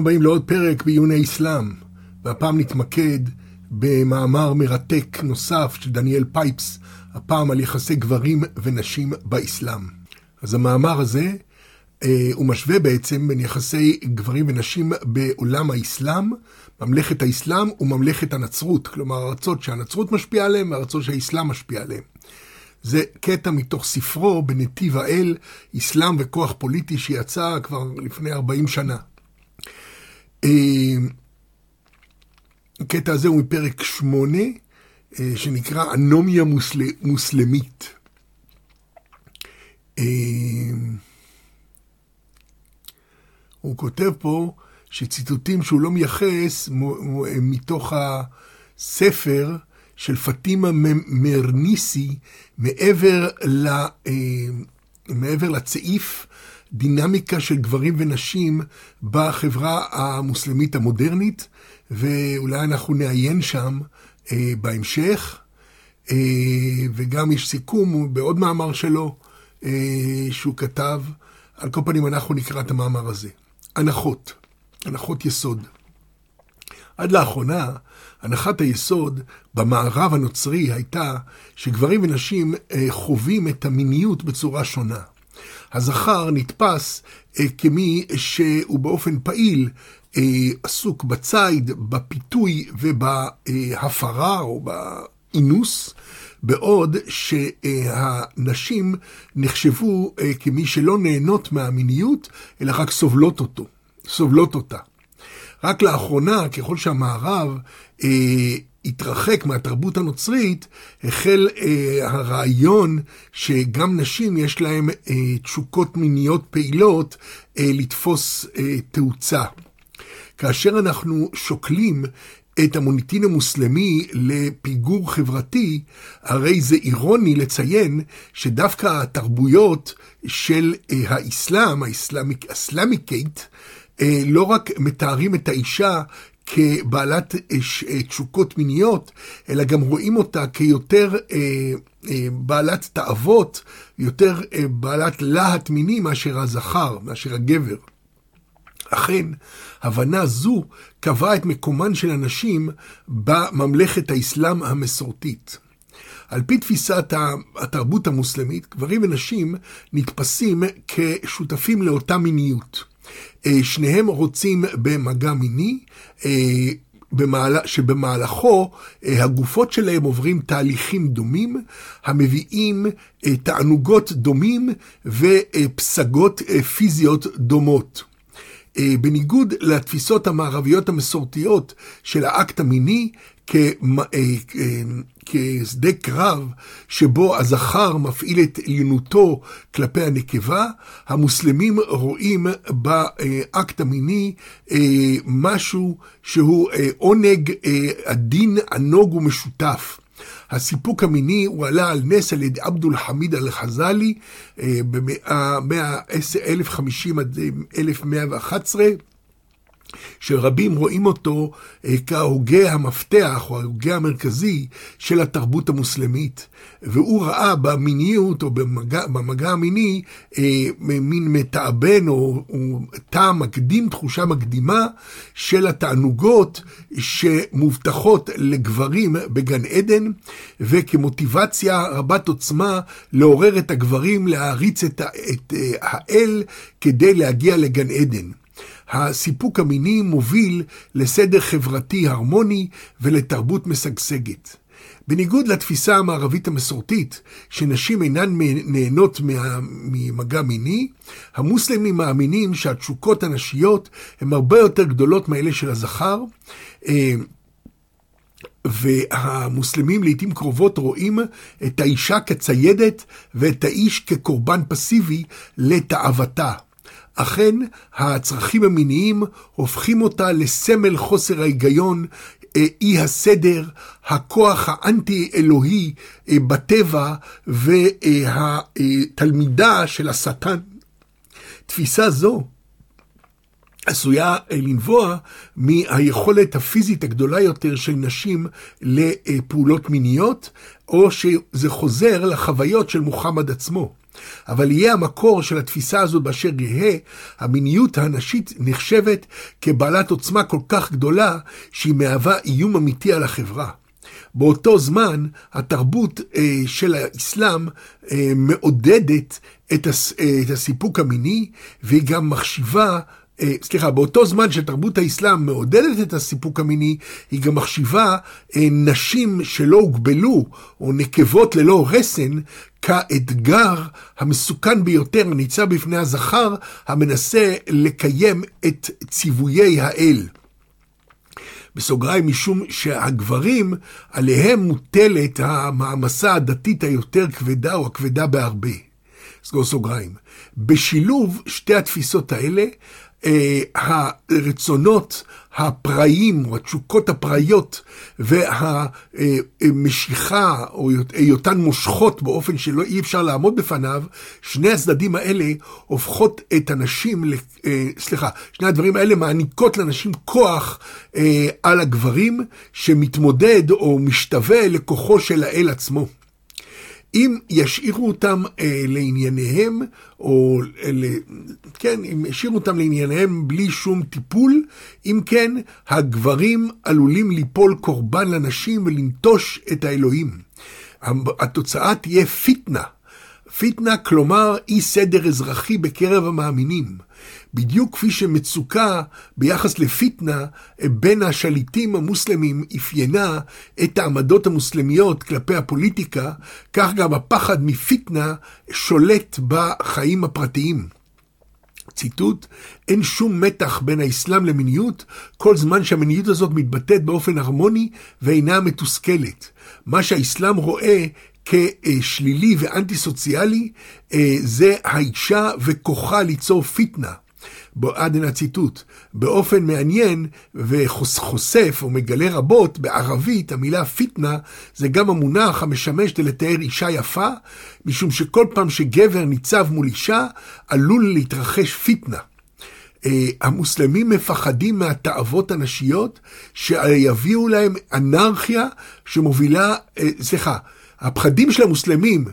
הבאים לעוד פרק בעיון האסלאם, והפעם נתמקד במאמר מרתק נוסף של דניאל פייפס, הפעם על יחסי גברים ונשים באסלאם. אז המאמר הזה, אה, הוא משווה בעצם בין יחסי גברים ונשים בעולם האסלאם, ממלכת האסלאם וממלכת הנצרות, כלומר ארצות שהנצרות משפיעה עליהן וארצות שהאסלאם משפיע עליהן. זה קטע מתוך ספרו בנתיב האל, אסלאם וכוח פוליטי, שיצא כבר לפני 40 שנה. הקטע הזה הוא מפרק 8, שנקרא אנומיה מוסל... מוסלמית. הוא כותב פה שציטוטים שהוא לא מייחס מתוך הספר של פטימה מרניסי מעבר, ל, מעבר לצעיף דינמיקה של גברים ונשים בחברה המוסלמית המודרנית, ואולי אנחנו נעיין שם אה, בהמשך. אה, וגם יש סיכום בעוד מאמר שלו אה, שהוא כתב. על כל פנים, אנחנו נקרא את המאמר הזה. הנחות, הנחות יסוד. עד לאחרונה, הנחת היסוד במערב הנוצרי הייתה שגברים ונשים חווים את המיניות בצורה שונה. הזכר נתפס אה, כמי שהוא באופן פעיל אה, עסוק בציד, בפיתוי ובהפרה או באינוס, בעוד שהנשים נחשבו אה, כמי שלא נהנות מהמיניות, אלא רק סובלות אותו, סובלות אותה. רק לאחרונה, ככל שהמערב אה, התרחק מהתרבות הנוצרית, החל אה, הרעיון שגם נשים יש להם אה, תשוקות מיניות פעילות אה, לתפוס אה, תאוצה. כאשר אנחנו שוקלים את המוניטין המוסלמי לפיגור חברתי, הרי זה אירוני לציין שדווקא התרבויות של אה, האסלאם, האסלאמיקייט, אה, לא רק מתארים את האישה כבעלת אה, אה, תשוקות מיניות, אלא גם רואים אותה כיותר אה, בעלת תאוות, יותר בעלת להט מיני מאשר הזכר, מאשר הגבר. אכן, הבנה זו קבעה את מקומן של הנשים בממלכת האסלאם המסורתית. על פי תפיסת התרבות המוסלמית, גברים ונשים נתפסים כשותפים לאותה מיניות. אה, שניהם רוצים במגע מיני, אה, שבמהלכו אה, הגופות שלהם עוברים תהליכים דומים, המביאים תענוגות דומים ופסגות פיזיות דומות. בניגוד לתפיסות המערביות המסורתיות של האקט המיני, כשדה קרב שבו הזכר מפעיל את עליונותו כלפי הנקבה, המוסלמים רואים באקט המיני אה, משהו שהוא אה, עונג עדין, ענוג ומשותף. הסיפוק המיני הועלה על נס על ידי עבדול חמיד אל-חזאלי במאה 1050 עד 1111. שרבים רואים אותו אה, כהוגה המפתח או ההוגה המרכזי של התרבות המוסלמית, והוא ראה במיניות או במגע, במגע המיני אה, מין מתאבן או, או טעם מקדים, תחושה מקדימה של התענוגות שמובטחות לגברים בגן עדן, וכמוטיבציה רבת עוצמה לעורר את הגברים להעריץ את, את אה, האל כדי להגיע לגן עדן. הסיפוק המיני מוביל לסדר חברתי הרמוני ולתרבות משגשגת. בניגוד לתפיסה המערבית המסורתית, שנשים אינן נהנות ממגע מיני, המוסלמים מאמינים שהתשוקות הנשיות הן הרבה יותר גדולות מאלה של הזכר, אה, והמוסלמים לעיתים קרובות רואים את האישה כציידת ואת האיש כקורבן פסיבי לתאוותה. אכן, הצרכים המיניים הופכים אותה לסמל חוסר ההיגיון, אה, אי הסדר, הכוח האנטי-אלוהי אה, בטבע והתלמידה של השטן. תפיסה זו עשויה לנבוע מהיכולת הפיזית הגדולה יותר של נשים לפעולות מיניות, או שזה חוזר לחוויות של מוחמד עצמו. אבל יהיה המקור של התפיסה הזאת באשר יהא, המיניות הנשית נחשבת כבעלת עוצמה כל כך גדולה, שהיא מהווה איום אמיתי על החברה. באותו זמן התרבות אה, של האסלאם אה, מעודדת את, הס, אה, את הסיפוק המיני, והיא גם מחשיבה אה, סליחה, באותו זמן שתרבות האסלאם מעודדת את הסיפוק המיני, היא גם מחשיבה אה, נשים שלא הוגבלו, או נקבות ללא רסן, כאתגר המסוכן ביותר הניצב בפני הזכר, המנסה לקיים את ציוויי האל. בסוגריים, משום שהגברים, עליהם מוטלת המעמסה הדתית היותר כבדה או הכבדה בהרבה. סגור סוגריים. בשילוב שתי התפיסות האלה, הרצונות הפראיים או התשוקות הפראיות והמשיכה או היותן מושכות באופן שלא אי אפשר לעמוד בפניו, שני הצדדים האלה הופכות את הנשים, אה, סליחה, שני הדברים האלה מעניקות לנשים כוח אה, על הגברים שמתמודד או משתווה לכוחו של האל עצמו. אם ישאירו אותם אה, לענייניהם, או ל, כן, אם ישאירו אותם לענייניהם בלי שום טיפול, אם כן, הגברים עלולים ליפול קורבן לנשים ולנטוש את האלוהים. התוצאה תהיה פיטנה. פיטנה, כלומר אי סדר אזרחי בקרב המאמינים. בדיוק כפי שמצוקה ביחס לפיטנה בין השליטים המוסלמים אפיינה את העמדות המוסלמיות כלפי הפוליטיקה, כך גם הפחד מפיטנה שולט בחיים הפרטיים. ציטוט, אין שום מתח בין האסלאם למיניות, כל זמן שהמיניות הזאת מתבטאת באופן הרמוני ואינה מתוסכלת. מה שהאסלאם רואה כשלילי ואנטי סוציאלי, אה, זה האישה וכוחה ליצור פיטנה. עד הנה הציטוט, באופן מעניין וחושף או מגלה רבות בערבית, המילה פיטנה זה גם המונח המשמש לתאר אישה יפה, משום שכל פעם שגבר ניצב מול אישה, עלול להתרחש פיטנה. Uh, המוסלמים מפחדים מהתאוות הנשיות שיביאו להם אנרכיה שמובילה, uh, סליחה, הפחדים של המוסלמים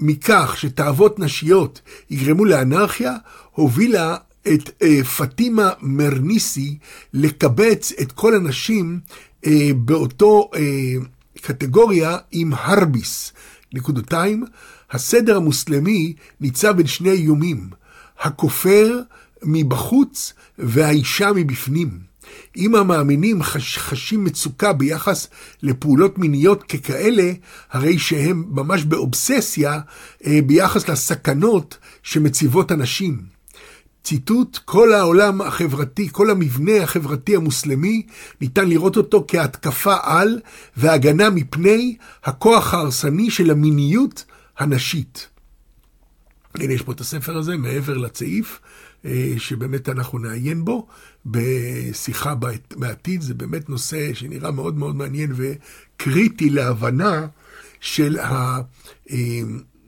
מכך שתאוות נשיות יגרמו לאנרכיה, הובילה את uh, פטימה מרניסי לקבץ את כל הנשים uh, באותו uh, קטגוריה עם הרביס. נקודותיים, הסדר המוסלמי ניצב בין שני איומים, הכופר מבחוץ והאישה מבפנים. אם המאמינים חש, חשים מצוקה ביחס לפעולות מיניות ככאלה, הרי שהם ממש באובססיה אה, ביחס לסכנות שמציבות הנשים. ציטוט, כל העולם החברתי, כל המבנה החברתי המוסלמי, ניתן לראות אותו כהתקפה על והגנה מפני הכוח ההרסני של המיניות הנשית. הנה יש פה את הספר הזה, מעבר לצעיף, אה, שבאמת אנחנו נעיין בו בשיחה בעתיד. זה באמת נושא שנראה מאוד מאוד מעניין וקריטי להבנה של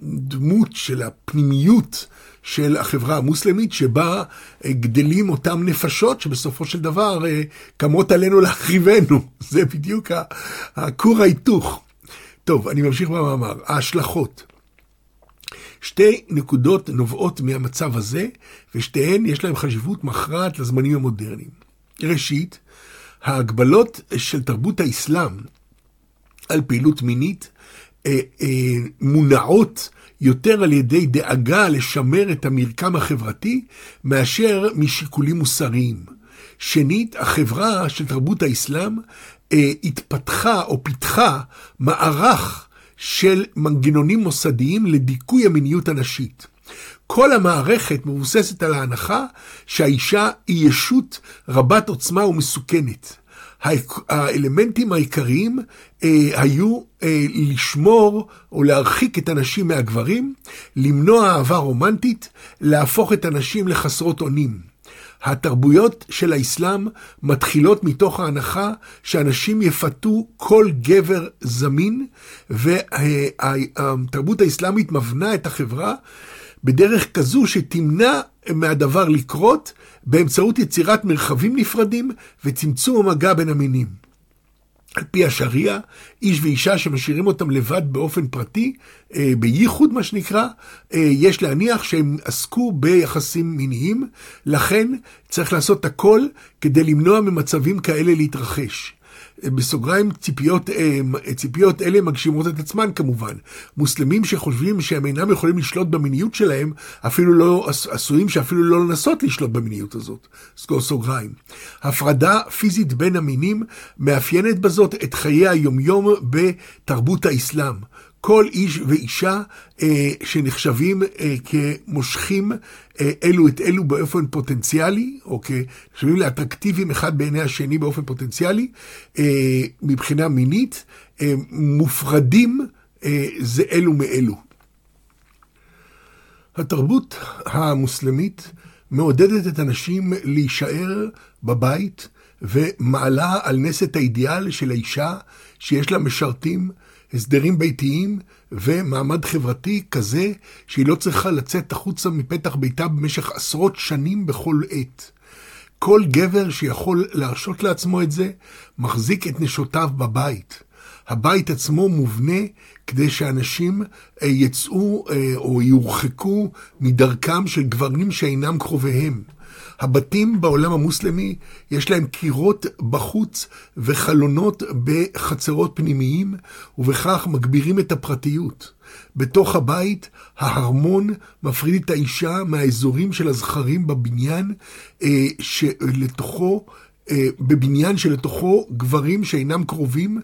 הדמות, של הפנימיות של החברה המוסלמית, שבה אה, גדלים אותם נפשות שבסופו של דבר אה, קמות עלינו להחריבנו. זה בדיוק הכור ההיתוך. טוב, אני ממשיך במאמר. ההשלכות. שתי נקודות נובעות מהמצב הזה, ושתיהן יש להן חשיבות מכרעת לזמנים המודרניים. ראשית, ההגבלות של תרבות האסלאם על פעילות מינית אה, אה, מונעות יותר על ידי דאגה לשמר את המרקם החברתי מאשר משיקולים מוסריים. שנית, החברה של תרבות האסלאם אה, התפתחה או פיתחה מערך של מנגנונים מוסדיים לדיכוי המיניות הנשית. כל המערכת מבוססת על ההנחה שהאישה היא ישות רבת עוצמה ומסוכנת. האלמנטים העיקריים אה, היו אה, לשמור או להרחיק את הנשים מהגברים, למנוע אהבה רומנטית, להפוך את הנשים לחסרות אונים. התרבויות של האסלאם מתחילות מתוך ההנחה שאנשים יפתו כל גבר זמין, והתרבות האסלאמית מבנה את החברה בדרך כזו שתמנע מהדבר לקרות באמצעות יצירת מרחבים נפרדים וצמצום המגע בין המינים. על פי השריעה, איש ואישה שמשאירים אותם לבד באופן פרטי, אה, בייחוד מה שנקרא, אה, יש להניח שהם עסקו ביחסים מיניים, לכן צריך לעשות הכל כדי למנוע ממצבים כאלה להתרחש. בסוגריים, ציפיות, אה, ציפיות אלה מגשימות את עצמן כמובן. מוסלמים שחושבים שהם אינם יכולים לשלוט במיניות שלהם, אפילו לא, עשויים שאפילו לא לנסות לשלוט במיניות הזאת. סגור סוגריים. הפרדה פיזית בין המינים מאפיינת בזאת את חיי היומיום בתרבות האסלאם. כל איש ואישה אה, שנחשבים אה, כמושכים אה, אלו את אלו באופן פוטנציאלי, או כנחשבים לאטרקטיביים אחד בעיני השני באופן פוטנציאלי, אה, מבחינה מינית, אה, מופרדים אה, זה אלו מאלו. התרבות המוסלמית מעודדת את הנשים להישאר בבית ומעלה על נס את האידיאל של האישה שיש לה משרתים הסדרים ביתיים ומעמד חברתי כזה שהיא לא צריכה לצאת החוצה מפתח ביתה במשך עשרות שנים בכל עת. כל גבר שיכול להרשות לעצמו את זה, מחזיק את נשותיו בבית. הבית עצמו מובנה כדי שאנשים אה, יצאו אה, או יורחקו מדרכם של גברים שאינם קרוביהם. הבתים בעולם המוסלמי, יש להם קירות בחוץ וחלונות בחצרות פנימיים, ובכך מגבירים את הפרטיות. בתוך הבית, ההרמון מפריד את האישה מהאזורים של הזכרים בבניין, אה, שלתוכו, אה, בבניין שלתוכו גברים שאינם קרובים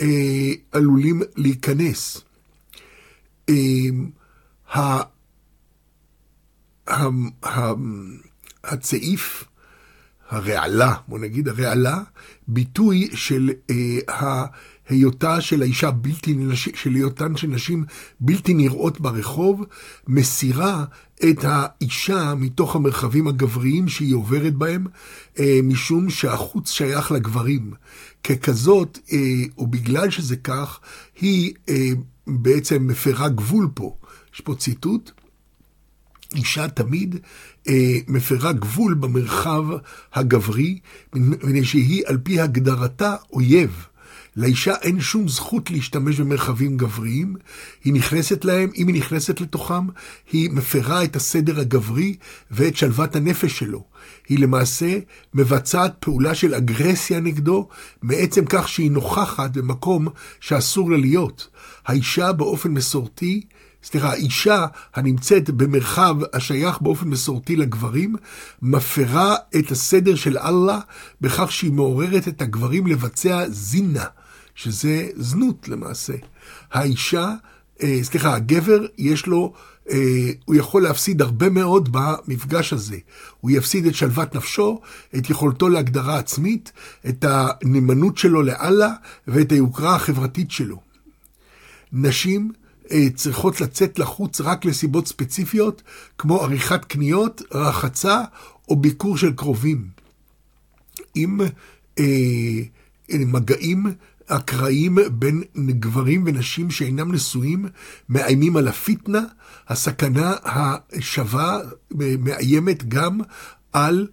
אה, עלולים להיכנס. הצעיף, הרעלה, בוא נגיד הרעלה, ביטוי של אה, היותה של האישה בלתי, של היותן של נשים בלתי נראות ברחוב, מסירה את האישה מתוך המרחבים הגבריים שהיא עוברת בהם, אה, משום שהחוץ שייך לגברים. ככזאת, אה, ובגלל שזה כך, היא אה, בעצם מפרה גבול פה. יש פה ציטוט. אישה תמיד מפרה גבול במרחב הגברי, מפני שהיא על פי הגדרתה אויב. לאישה אין שום זכות להשתמש במרחבים גבריים, היא נכנסת להם, אם היא נכנסת לתוכם, היא מפרה את הסדר הגברי ואת שלוות הנפש שלו. היא למעשה מבצעת פעולה של אגרסיה נגדו, מעצם כך שהיא נוכחת במקום שאסור לה להיות. האישה באופן מסורתי סליחה, אישה הנמצאת במרחב השייך באופן מסורתי לגברים, מפרה את הסדר של אללה בכך שהיא מעוררת את הגברים לבצע זינה, שזה זנות למעשה. האישה, אה, סליחה, הגבר יש לו, אה, הוא יכול להפסיד הרבה מאוד במפגש הזה. הוא יפסיד את שלוות נפשו, את יכולתו להגדרה עצמית, את הנאמנות שלו לאללה ואת היוקרה החברתית שלו. נשים, צריכות לצאת לחוץ רק לסיבות ספציפיות, כמו עריכת קניות, רחצה או ביקור של קרובים. עם אה, אה, מגעים אקראיים בין גברים ונשים שאינם נשואים מאיימים על הפיטנה, הסכנה השווה מאיימת גם על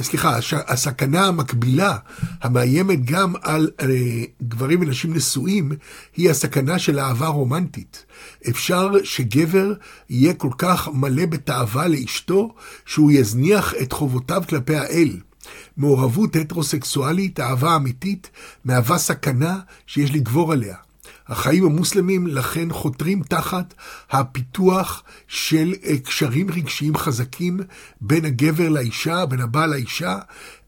סליחה, הסכנה המקבילה המאיימת גם על אה, גברים ונשים נשואים היא הסכנה של אהבה רומנטית. אפשר שגבר יהיה כל כך מלא בתאווה לאשתו שהוא יזניח את חובותיו כלפי האל. מעורבות הטרוסקסואלית, אהבה אמיתית, מהווה סכנה שיש לגבור עליה. החיים המוסלמים לכן חותרים תחת הפיתוח של אה, קשרים רגשיים חזקים בין הגבר לאישה, בין הבעל לאישה,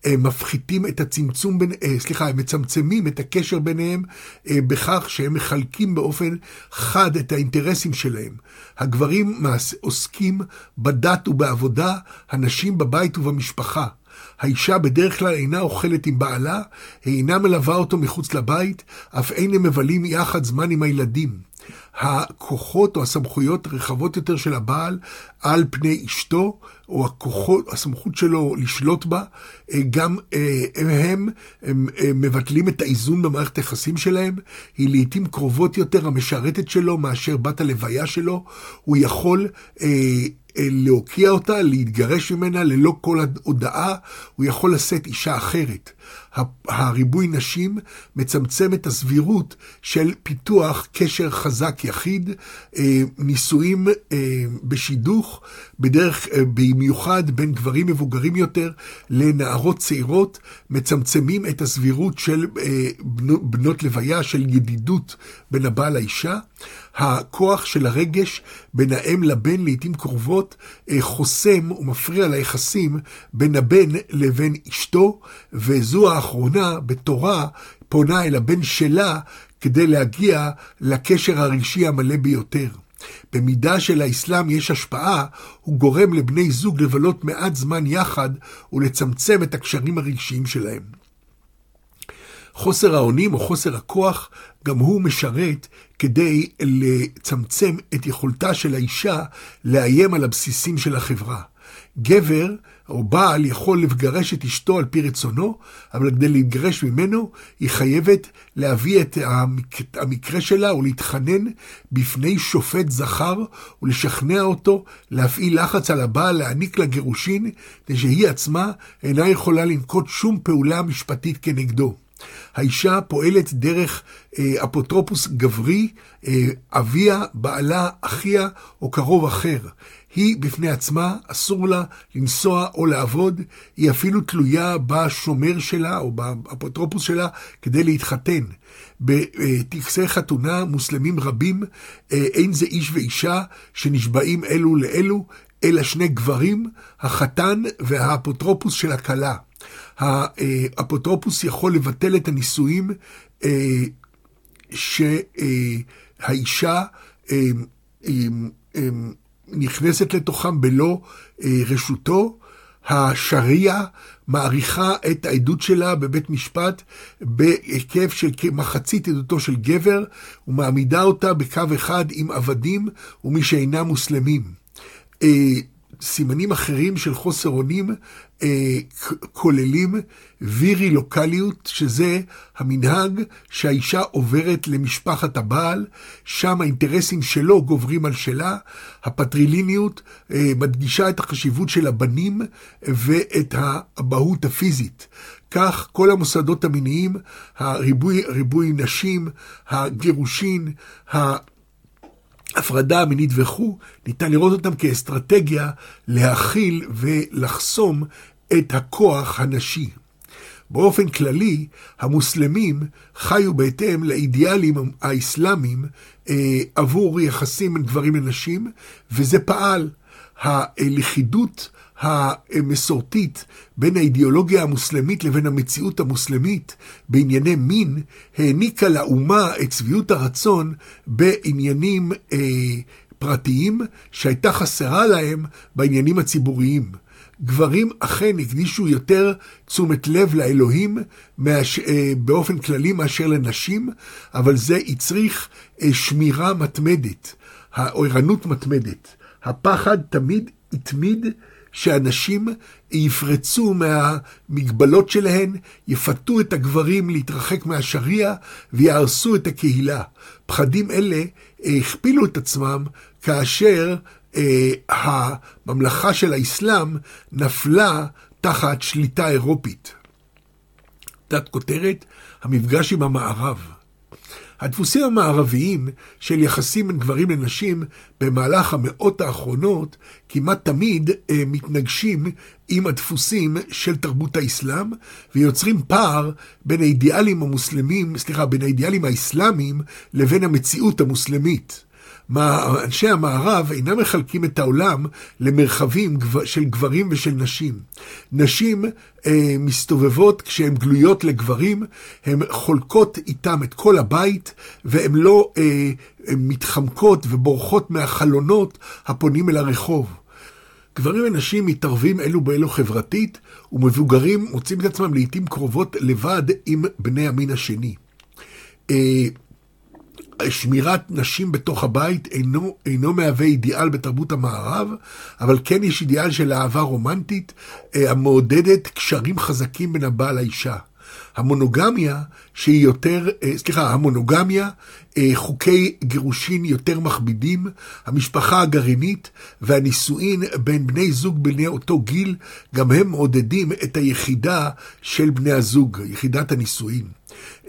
הם מפחיתים את הצמצום בין, אה, סליחה, הם מצמצמים את הקשר ביניהם אה, בכך שהם מחלקים באופן חד את האינטרסים שלהם. הגברים עוסקים בדת ובעבודה, הנשים בבית ובמשפחה. האישה בדרך כלל אינה אוכלת עם בעלה, היא אינה מלווה אותו מחוץ לבית, אף אין הם מבלים יחד זמן עם הילדים. הכוחות או הסמכויות רחבות יותר של הבעל על פני אשתו, או הכוחות, הסמכות שלו לשלוט בה, אה, גם אה, הם, הם, הם, הם מבטלים את האיזון במערכת היחסים שלהם, היא לעיתים קרובות יותר המשרתת שלו מאשר בת הלוויה שלו, הוא יכול אה, להוקיע אותה, להתגרש ממנה ללא כל הודעה, הוא יכול לשאת אישה אחרת. הריבוי נשים מצמצם את הסבירות של פיתוח קשר חזק יחיד, אה, נישואים אה, בשידוך, בדרך, אה, במיוחד בין גברים מבוגרים יותר לנערות צעירות, מצמצמים את הסבירות של בנות לוויה, של ידידות בין הבעל לאישה. הכוח של הרגש בין האם לבן לעתים קרובות חוסם ומפריע ליחסים בין הבן לבין אשתו, וזו האחרונה בתורה פונה אל הבן שלה כדי להגיע לקשר הרגשי המלא ביותר. במידה שלאסלאם יש השפעה, הוא גורם לבני זוג לבלות מעט זמן יחד ולצמצם את הקשרים הרגשיים שלהם. חוסר האונים או חוסר הכוח, גם הוא משרת כדי לצמצם את יכולתה של האישה לאיים על הבסיסים של החברה. גבר או בעל יכול לגרש את אשתו על פי רצונו, אבל כדי להתגרש ממנו, היא חייבת להביא את המקרה שלה ולהתחנן בפני שופט זכר ולשכנע אותו להפעיל לחץ על הבעל להעניק לה גירושין, כדי שהיא עצמה אינה יכולה לנקוט שום פעולה משפטית כנגדו. האישה פועלת דרך אה, אפוטרופוס גברי, אה, אביה, בעלה, אחיה או קרוב אחר. היא בפני עצמה, אסור לה לנסוע או לעבוד, היא אפילו תלויה בשומר שלה או באפוטרופוס שלה כדי להתחתן. בטקסי חתונה מוסלמים רבים, אה, אין זה איש ואישה שנשבעים אלו לאלו, אלא שני גברים, החתן והאפוטרופוס של הכלה. האפוטרופוס יכול לבטל את הנישואים אה, שהאישה אה, נכנסת לתוכם בלא אה, רשותו. השריעה מעריכה את העדות שלה בבית משפט בהיקף של כמחצית עדותו של גבר, ומעמידה אותה בקו אחד עם עבדים ומי שאינם מוסלמים. אה, סימנים אחרים של חוסר אונים אה, כוללים וירילוקליות, שזה המנהג שהאישה עוברת למשפחת הבעל, שם האינטרסים שלו גוברים על שלה, הפטריליניות אה, מדגישה את החשיבות של הבנים ואת האבהות הפיזית. כך כל המוסדות המיניים, הריבוי ריבוי נשים, הגירושין, הפרדה המינית וכו', ניתן לראות אותם כאסטרטגיה להכיל ולחסום את הכוח הנשי. באופן כללי, המוסלמים חיו בהתאם לאידיאלים האסלאמיים אה, עבור יחסים בין גברים לנשים, וזה פעל. הלכידות המסורתית בין האידיאולוגיה המוסלמית לבין המציאות המוסלמית בענייני מין, העניקה לאומה את שביעות הרצון בעניינים אה, פרטיים שהייתה חסרה להם בעניינים הציבוריים. גברים אכן הקדישו יותר תשומת לב לאלוהים מאש, אה, באופן כללי מאשר לנשים, אבל זה הצריך אה, שמירה מתמדת, הערנות מתמדת. הפחד תמיד התמיד שאנשים יפרצו מהמגבלות שלהן, יפתו את הגברים להתרחק מהשריעה ויהרסו את הקהילה. פחדים אלה הכפילו את עצמם כאשר אה, הממלכה של האסלאם נפלה תחת שליטה אירופית. תת כותרת, המפגש עם המערב. הדפוסים המערביים של יחסים בין גברים לנשים במהלך המאות האחרונות כמעט תמיד אה, מתנגשים עם הדפוסים של תרבות האסלאם ויוצרים פער בין האידיאלים המוסלמים, סליחה, בין האידיאלים האסלאמיים לבין המציאות המוסלמית. אנשי המערב אינם מחלקים את העולם למרחבים של גברים ושל נשים. נשים אה, מסתובבות כשהן גלויות לגברים, הן חולקות איתם את כל הבית, והן לא אה, מתחמקות ובורחות מהחלונות הפונים אל הרחוב. גברים ונשים מתערבים אלו באלו חברתית, ומבוגרים מוצאים את עצמם לעיתים קרובות לבד עם בני המין השני. אה, שמירת נשים בתוך הבית אינו, אינו מהווה אידיאל בתרבות המערב, אבל כן יש אידיאל של אהבה רומנטית אה, המעודדת קשרים חזקים בין הבעל לאישה. המונוגמיה שהיא יותר, אה, סליחה, המונוגמיה, אה, חוקי גירושין יותר מכבידים, המשפחה הגרעינית והנישואין בין בני זוג בני אותו גיל, גם הם מעודדים את היחידה של בני הזוג, יחידת הנישואין.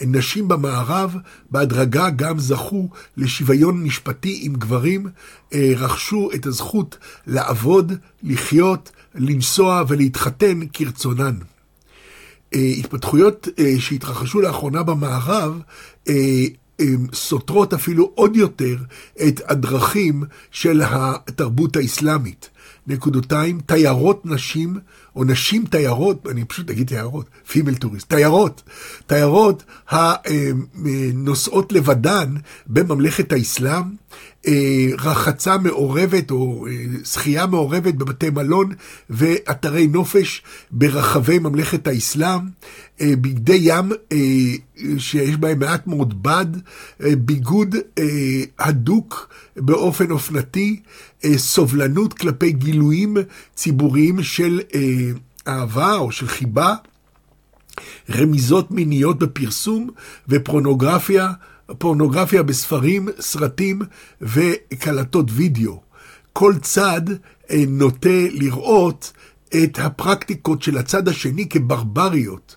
נשים במערב בהדרגה גם זכו לשוויון משפטי עם גברים, אה, רכשו את הזכות לעבוד, לחיות, לנסוע ולהתחתן כרצונן. אה, התפתחויות אה, שהתרחשו לאחרונה במערב סותרות אפילו עוד יותר את הדרכים של התרבות האסלאמית. נקודותיים, תיירות נשים, או נשים תיירות, אני פשוט אגיד תיירות, פימל טוריסט, תיירות, תיירות הנוסעות לבדן בממלכת האסלאם, אה, רחצה מעורבת או אה, שחייה מעורבת בבתי מלון ואתרי נופש ברחבי ממלכת האסלאם, אה, בגדי ים שיש בהם מעט מאוד בד, ביגוד הדוק באופן אופנתי, סובלנות כלפי גילויים ציבוריים של אהבה או של חיבה, רמיזות מיניות בפרסום ופורנוגרפיה. פורנוגרפיה בספרים, סרטים וקלטות וידאו. כל צד אה, נוטה לראות את הפרקטיקות של הצד השני כברבריות.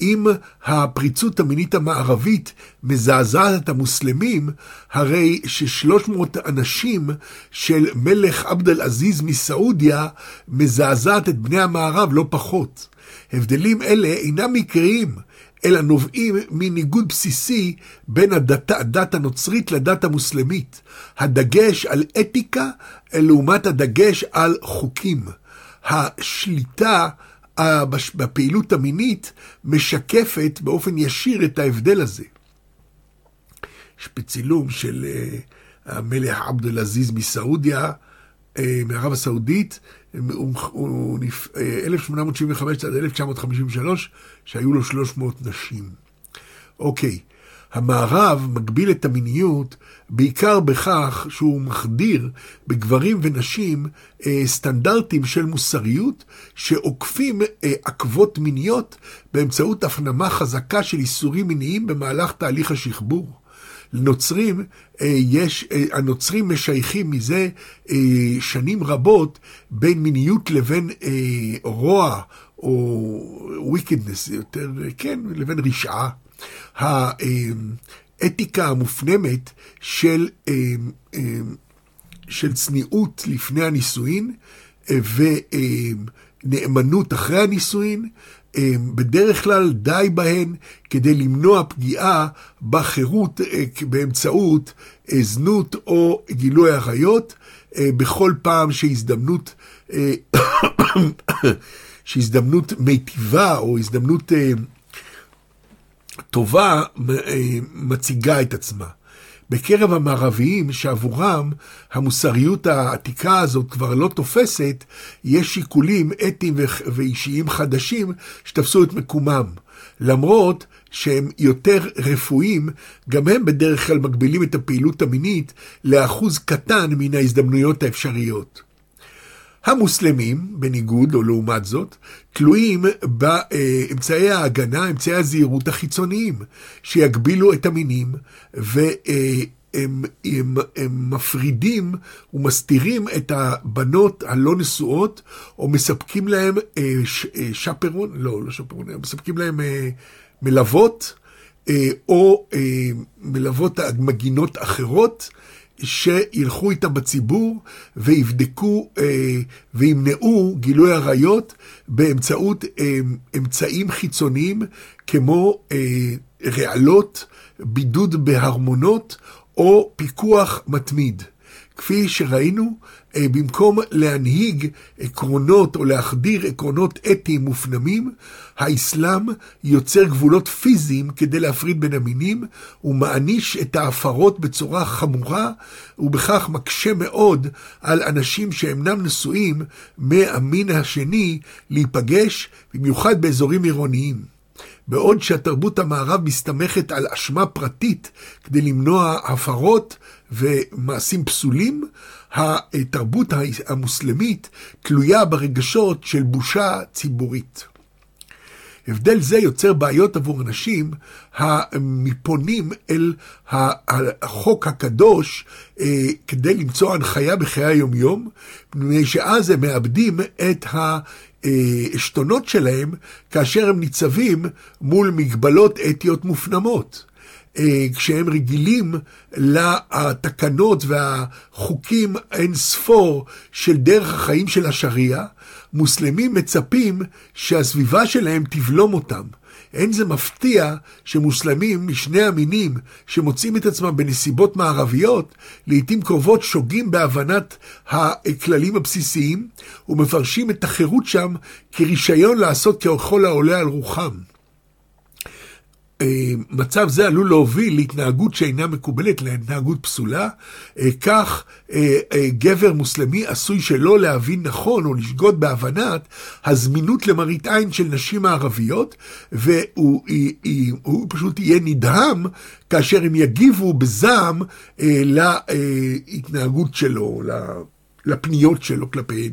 אם הפריצות המינית המערבית מזעזעת את המוסלמים, הרי ששלוש מאות אנשים של מלך עבד אל-עזיז מסעודיה מזעזעת את בני המערב לא פחות. הבדלים אלה אינם מקריים, אלא נובעים מניגוד בסיסי בין הדת, הדת הנוצרית לדת המוסלמית. הדגש על אתיקה לעומת הדגש על חוקים. השליטה בפעילות המינית משקפת באופן ישיר את ההבדל הזה. יש בצילום של אה, המלך עבד אל-עזיז מסעודיה, אה, מערב הסעודית, 1875 עד 1953, שהיו לו 300 נשים. אוקיי, המערב מגביל את המיניות בעיקר בכך שהוא מחדיר בגברים ונשים אה, סטנדרטים של מוסריות שעוקפים אה, עקבות מיניות באמצעות הפנמה חזקה של איסורים מיניים במהלך תהליך השחבור. לנוצרים אה, יש, הנוצרים משייכים מזה שנים רבות בין מיניות לבין רוע או wickedness, יותר, כן, לבין רשעה. האתיקה המופנמת של, של צניעות לפני הנישואין ונאמנות אחרי הנישואין בדרך כלל די בהן כדי למנוע פגיעה בחירות אה, באמצעות אה, זנות או גילוי עריות, אה, בכל פעם שהזדמנות, שהזדמנות מיטיבה או הזדמנות טובה מציגה את עצמה. בקרב המערביים, שעבורם המוסריות העתיקה הזאת כבר לא תופסת, יש שיקולים אתיים ואישיים חדשים שתפסו את מקומם. למרות שהם יותר רפואיים, גם הם בדרך כלל מגבילים את הפעילות המינית לאחוז קטן מן ההזדמנויות האפשריות. המוסלמים, בניגוד או לעומת זאת, תלויים באמצעי ההגנה, אמצעי הזהירות החיצוניים, שיגבילו את המינים, והם הם, הם מפרידים ומסתירים את הבנות הלא נשואות, או מספקים להם אה, אה, שפרון, לא, לא שפרון, מספקים להם אה, מלוות, או מלוות מגינות אחרות, שילכו איתם בציבור ויבדקו אה, וימנעו גילוי עריות באמצעות אה, אמצעים חיצוניים כמו אה, רעלות, בידוד בהרמונות או פיקוח מתמיד. כפי שראינו, במקום להנהיג עקרונות או להחדיר עקרונות אתיים מופנמים, האסלאם יוצר גבולות פיזיים כדי להפריד בין המינים, ומעניש את ההפרות בצורה חמורה, ובכך מקשה מאוד על אנשים שאינם נשואים מהמין השני להיפגש, במיוחד באזורים עירוניים. בעוד שהתרבות המערב מסתמכת על אשמה פרטית כדי למנוע הפרות ומעשים פסולים, התרבות המוסלמית תלויה ברגשות של בושה ציבורית. הבדל זה יוצר בעיות עבור אנשים המפונים אל החוק הקדוש אה, כדי למצוא הנחיה בחיי היומיום, מפני שאז הם מאבדים את העשתונות שלהם כאשר הם ניצבים מול מגבלות אתיות מופנמות. אה, כשהם רגילים לתקנות והחוקים אין ספור של דרך החיים של השריעה, מוסלמים מצפים שהסביבה שלהם תבלום אותם. אין זה מפתיע שמוסלמים משני המינים שמוצאים את עצמם בנסיבות מערביות, לעתים קרובות שוגים בהבנת הכללים הבסיסיים ומפרשים את החירות שם כרישיון לעשות ככל העולה על רוחם. אה, מצב זה עלול להוביל להתנהגות שאינה מקובלת, להתנהגות פסולה. אה, כך אה, גבר מוסלמי עשוי שלא להבין נכון או לשגות בהבנת הזמינות למראית עין של נשים מערביות, והוא פשוט יהיה נדהם כאשר הם יגיבו בזעם להתנהגות שלו, לפניות שלו כלפיהן.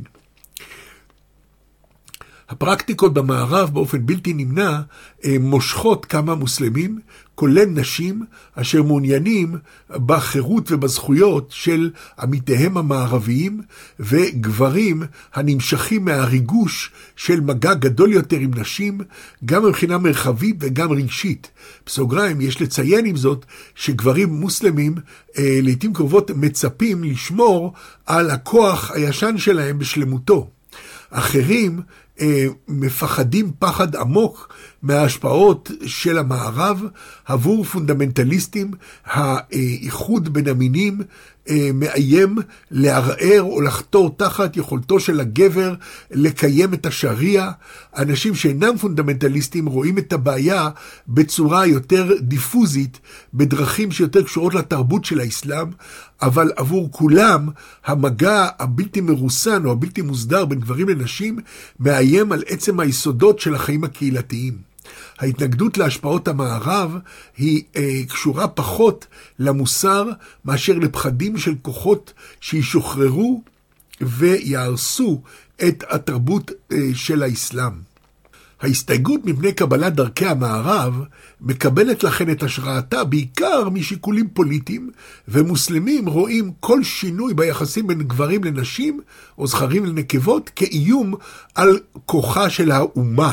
הפרקטיקות במערב באופן בלתי נמנע אה, מושכות כמה מוסלמים, כולל נשים, אשר מעוניינים בחירות ובזכויות של עמיתיהם המערביים, וגברים הנמשכים מהריגוש של מגע גדול יותר עם נשים, גם מבחינה מרחבית וגם רגשית. בסוגריים, יש לציין עם זאת שגברים מוסלמים אה, לעיתים קרובות מצפים לשמור על הכוח הישן שלהם בשלמותו. אחרים מפחדים פחד עמוק מההשפעות של המערב עבור פונדמנטליסטים, האיחוד בין המינים אה, מאיים לערער או לחתור תחת יכולתו של הגבר לקיים את השריעה. אנשים שאינם פונדמנטליסטים רואים את הבעיה בצורה יותר דיפוזית, בדרכים שיותר קשורות לתרבות של האסלאם, אבל עבור כולם המגע הבלתי מרוסן או הבלתי מוסדר בין גברים לנשים מאיים על עצם היסודות של החיים הקהילתיים. ההתנגדות להשפעות המערב היא אה, קשורה פחות למוסר מאשר לפחדים של כוחות שישוחררו ויהרסו את התרבות אה, של האסלאם. ההסתייגות מפני קבלת דרכי המערב מקבלת לכן את השראתה בעיקר משיקולים פוליטיים, ומוסלמים רואים כל שינוי ביחסים בין גברים לנשים או זכרים לנקבות כאיום על כוחה של האומה.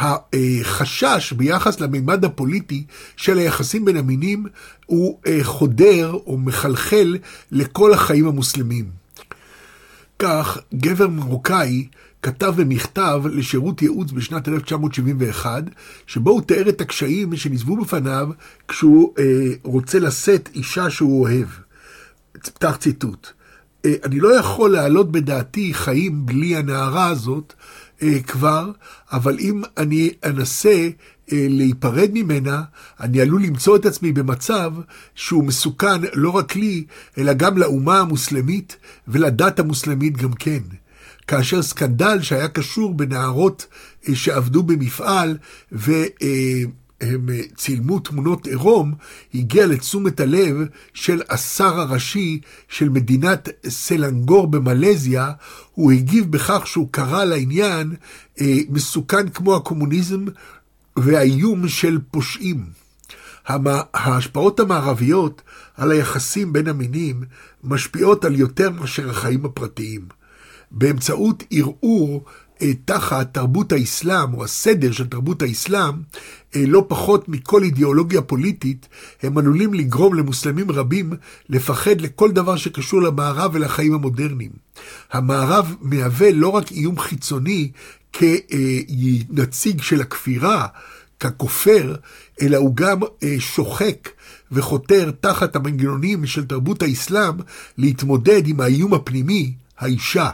החשש ביחס למימד הפוליטי של היחסים בין המינים הוא אה, חודר או מחלחל לכל החיים המוסלמים. כך, גבר מרוקאי כתב במכתב לשירות ייעוץ בשנת 1971, שבו הוא תיאר את הקשיים שניצבו בפניו כשהוא אה, רוצה לשאת אישה שהוא אוהב. פתח ציטוט. אה, אני לא יכול להעלות בדעתי חיים בלי הנערה הזאת, כבר, אבל אם אני אנסה אה, להיפרד ממנה, אני עלול למצוא את עצמי במצב שהוא מסוכן לא רק לי, אלא גם לאומה המוסלמית ולדת המוסלמית גם כן. כאשר סקנדל שהיה קשור בנערות אה, שעבדו במפעל. אה, הם אה, צילמו תמונות עירום, הגיע לתשומת הלב של השר הראשי של מדינת סלנגור במלזיה, הוא הגיב בכך שהוא קרא לעניין אה, מסוכן כמו הקומוניזם והאיום של פושעים. ההשפעות המערביות על היחסים בין המינים משפיעות על יותר מאשר החיים הפרטיים. באמצעות ערעור תחת תרבות האסלאם, או הסדר של תרבות האסלאם, אה, לא פחות מכל אידיאולוגיה פוליטית, הם עלולים לגרום למוסלמים רבים לפחד לכל דבר שקשור למערב ולחיים המודרניים. המערב מהווה לא רק איום חיצוני כנציג של הכפירה, ככופר, אלא הוא גם אה, שוחק וחותר תחת המנגנונים של תרבות האסלאם להתמודד עם האיום הפנימי, האישה.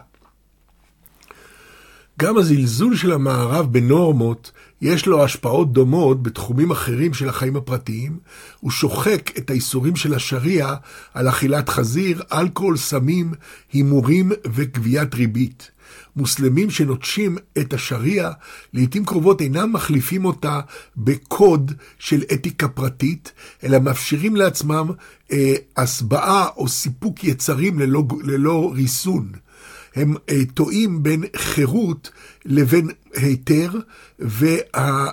גם הזלזול של המערב בנורמות יש לו השפעות דומות בתחומים אחרים של החיים הפרטיים, הוא שוחק את האיסורים של השריעה על אכילת חזיר, אלכוהול, סמים, הימורים וגביית ריבית. מוסלמים שנוטשים את השריעה, לעתים קרובות אינם מחליפים אותה בקוד של אתיקה פרטית, אלא מאפשרים לעצמם אה, הסבעה או סיפוק יצרים ללא, ללא ריסון. הם טועים בין חירות לבין היתר, וה...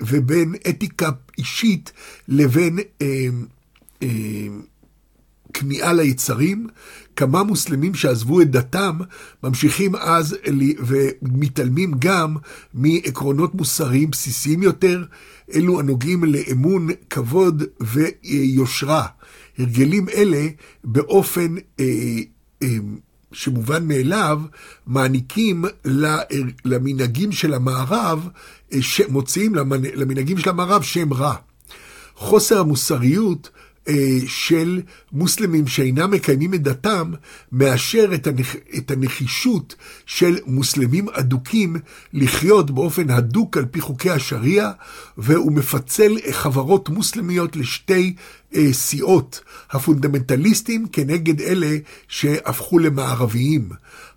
ובין אתיקה אישית לבין אה, אה, כניעה ליצרים. כמה מוסלמים שעזבו את דתם ממשיכים אז ומתעלמים גם מעקרונות מוסריים בסיסיים יותר, אלו הנוגעים לאמון, כבוד ויושרה. הרגלים אלה באופן אה, אה, שמובן מאליו, מעניקים למנהגים של המערב, אה, מוציאים למנהגים של המערב שם רע. חוסר המוסריות אה, של מוסלמים שאינם מקיימים את דתם, מאשר את, הנח... את הנחישות של מוסלמים אדוקים לחיות באופן הדוק על פי חוקי השריעה, והוא מפצל חברות מוסלמיות לשתי אה, סיעות, הפונדמנטליסטים כנגד אלה שהפכו למערביים,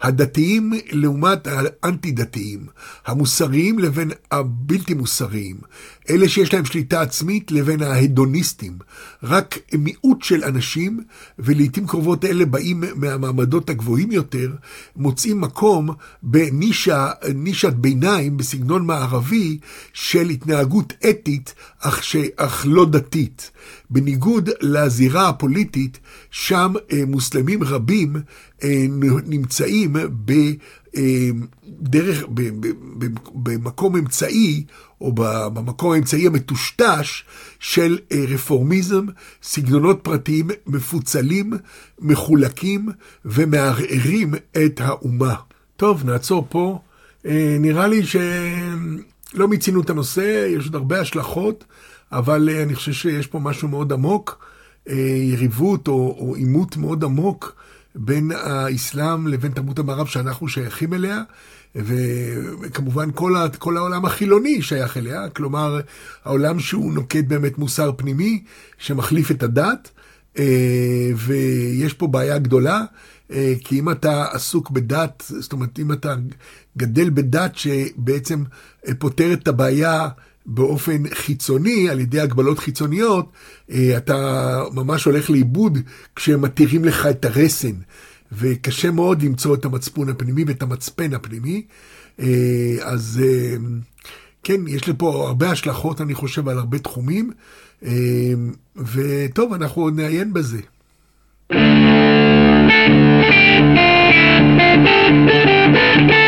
הדתיים לעומת האנטי-דתיים, המוסריים לבין הבלתי מוסריים, אלה שיש להם שליטה עצמית לבין ההדוניסטים. רק מיעוט של אנשים, ולעיתים קרובות אלה באים מהמעמדות הגבוהים יותר, מוצאים מקום בנישה, נישת ביניים בסגנון מערבי של התנהגות אתית, אך, ש, אך לא דתית. בניגוד לזירה הפוליטית, שם אה, מוסלמים רבים אה, נמצאים בדרך, אה, במקום אמצעי, או במקום האמצעי המטושטש של רפורמיזם, סגנונות פרטיים מפוצלים, מחולקים ומערערים את האומה. טוב, נעצור פה. נראה לי שלא מיצינו את הנושא, יש עוד הרבה השלכות. אבל אה, אני חושב שיש פה משהו מאוד עמוק, אה, יריבות או עימות מאוד עמוק בין האסלאם לבין תרבות המערב שאנחנו שייכים אליה, וכמובן כל, כל העולם החילוני שייך אליה, כלומר העולם שהוא נוקט באמת מוסר פנימי שמחליף את הדת, אה, ויש פה בעיה גדולה. כי אם אתה עסוק בדת, זאת אומרת, אם אתה גדל בדת שבעצם פותרת את הבעיה באופן חיצוני, על ידי הגבלות חיצוניות, אה, אתה ממש הולך לאיבוד כשמתירים לך את הרסן. וקשה מאוד למצוא את המצפון הפנימי ואת המצפן הפנימי. אה, אז אה, כן, יש לי פה הרבה השלכות, אני חושב, על הרבה תחומים. וטוב, אנחנו עוד נעיין בזה. thank you